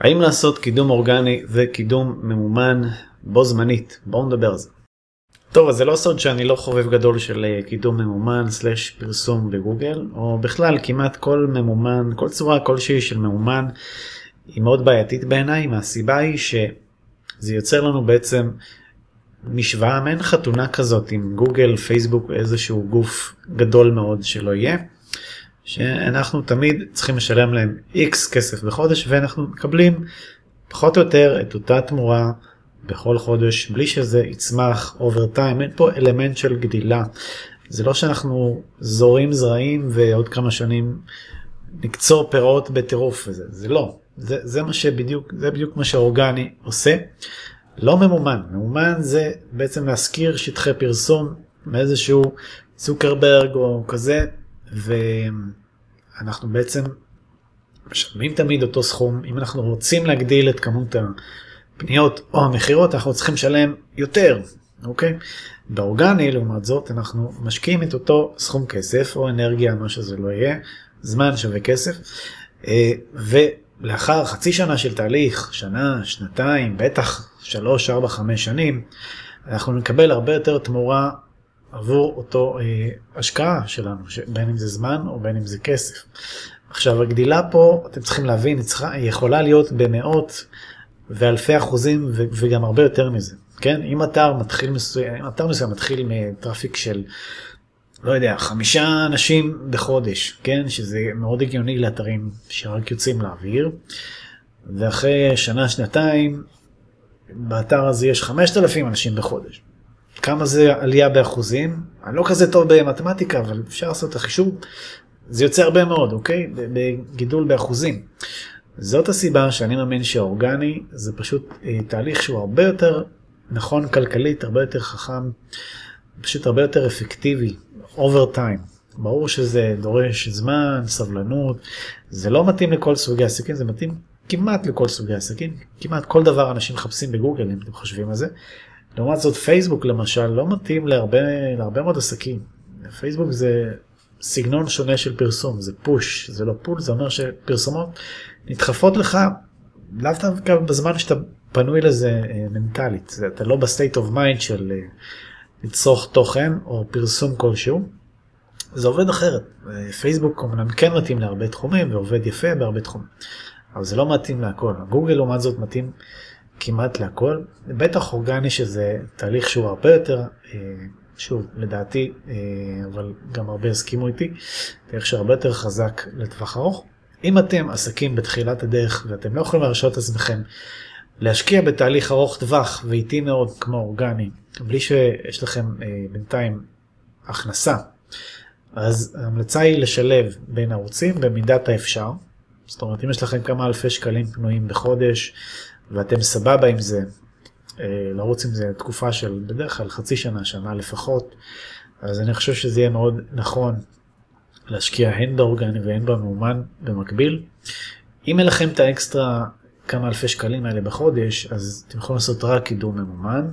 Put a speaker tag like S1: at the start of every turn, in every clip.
S1: האם לעשות קידום אורגני וקידום ממומן בו זמנית? בואו נדבר על זה. טוב, אז זה לא סוד שאני לא חובב גדול של אה, קידום ממומן סלש פרסום בגוגל, או בכלל כמעט כל ממומן, כל צורה כלשהי של ממומן היא מאוד בעייתית בעיניי, מהסיבה היא שזה יוצר לנו בעצם משוואה, מעין חתונה כזאת עם גוגל, פייסבוק, איזשהו גוף גדול מאוד שלא יהיה. שאנחנו תמיד צריכים לשלם להם x כסף בחודש ואנחנו מקבלים פחות או יותר את אותה תמורה בכל חודש בלי שזה יצמח over time אין פה אלמנט של גדילה. זה לא שאנחנו זורעים זרעים ועוד כמה שנים נקצור פירות בטירוף וזה. זה לא. זה, זה מה שבדיוק זה בדיוק מה שאורגני עושה. לא ממומן. ממומן זה בעצם להשכיר שטחי פרסום מאיזשהו צוקרברג או כזה ואנחנו בעצם משלמים תמיד אותו סכום. אם אנחנו רוצים להגדיל את כמות הפניות או המכירות אנחנו צריכים לשלם יותר אוקיי? באורגני לעומת זאת אנחנו משקיעים את אותו סכום כסף או אנרגיה מה שזה לא יהיה זמן שווה כסף. אה, ולאחר חצי שנה של תהליך שנה שנתיים בטח שלוש ארבע חמש שנים אנחנו נקבל הרבה יותר תמורה עבור אותו אה, השקעה שלנו, בין אם זה זמן או בין אם זה כסף. עכשיו הגדילה פה, אתם צריכים להבין, היא, צריכה, היא יכולה להיות במאות ואלפי אחוזים ו, וגם הרבה יותר מזה. כן, אם אתר מתחיל מסוים, אתר מסוים מתחיל מטראפיק של, לא יודע, חמישה אנשים בחודש, כן, שזה מאוד הגיוני לאתרים שרק יוצאים לאוויר, ואחרי שנה, שנתיים, באתר הזה יש 5,000 אנשים בחודש. כמה זה עלייה באחוזים, אני לא כזה טוב במתמטיקה, אבל אפשר לעשות את החישוב, זה יוצא הרבה מאוד, אוקיי? בגידול באחוזים. זאת הסיבה שאני מאמין שאורגני זה פשוט אה, תהליך שהוא הרבה יותר נכון כלכלית, הרבה יותר חכם, פשוט הרבה יותר אפקטיבי, אובר טיים. ברור שזה דורש זמן, סבלנות, זה לא מתאים לכל סוגי עסקים, זה מתאים כמעט לכל סוגי עסקים, כמעט כל דבר אנשים מחפשים בגוגל אם אתם חושבים על זה. לעומת זאת פייסבוק למשל לא מתאים להרבה, להרבה מאוד עסקים. פייסבוק זה סגנון שונה של פרסום, זה push, זה לא pull, זה אומר שפרסומות נדחפות לך לאו דווקא בזמן שאתה פנוי לזה אה, מנטלית, זה, אתה לא ב state of mind של אה, לצרוך תוכן או פרסום כלשהו. זה עובד אחרת, אה, פייסבוק אמנם כן מתאים להרבה תחומים ועובד יפה בהרבה תחומים, אבל זה לא מתאים להכל, גוגל לעומת זאת מתאים כמעט להכל, בטח אורגני שזה תהליך שהוא הרבה יותר, אה, שוב, לדעתי, אה, אבל גם הרבה הסכימו איתי, תהליך שהרבה יותר חזק לטווח ארוך. אם אתם עסקים בתחילת הדרך ואתם לא יכולים להרשות את עצמכם להשקיע בתהליך ארוך טווח ואיטי מאוד כמו אורגני, בלי שיש לכם אה, בינתיים הכנסה, אז ההמלצה היא לשלב בין ערוצים במידת האפשר. זאת אומרת, אם יש לכם כמה אלפי שקלים פנויים בחודש, ואתם סבבה עם זה, אה, לרוץ עם זה תקופה של בדרך כלל חצי שנה, שנה לפחות, אז אני חושב שזה יהיה מאוד נכון להשקיע הן באורגני והן במאומן במקביל. אם אין לכם את האקסטרה כמה אלפי שקלים האלה בחודש, אז אתם יכולים לעשות רק קידום ממומן,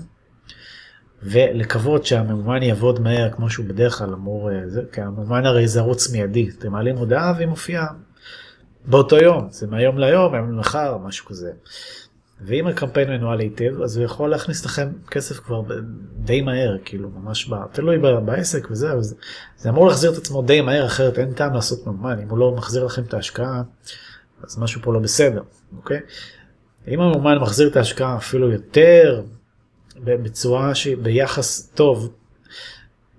S1: ולקוות שהממומן יעבוד מהר כמו שהוא בדרך כלל אמור, אה, זה, כי הממומן הרי זה ערוץ מיידי, אתם מעלים הודעה והיא מופיעה באותו יום, זה מהיום ליום, מהיום למחר, משהו כזה. ואם הקמפיין מנוהל היטב אז הוא יכול להכניס לכם כסף כבר די מהר כאילו ממש בא, תלוי בעסק וזה אז זה אמור להחזיר את עצמו די מהר אחרת אין טעם לעשות ממומן אם הוא לא מחזיר לכם את ההשקעה אז משהו פה לא בסדר אוקיי. אם הממומן מחזיר את ההשקעה אפילו יותר בצורה שביחס טוב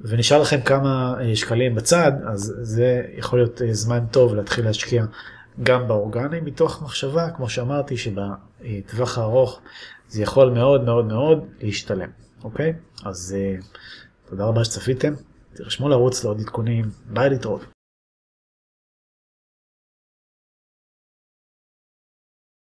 S1: ונשאר לכם כמה אה, שקלים בצד אז זה יכול להיות אה, זמן טוב להתחיל להשקיע גם באורגני מתוך מחשבה, כמו שאמרתי, שבטווח הארוך זה יכול מאוד מאוד מאוד להשתלם, אוקיי? אז uh, תודה רבה שצפיתם, תרשמו לערוץ לעוד עדכונים, ביי להתראות.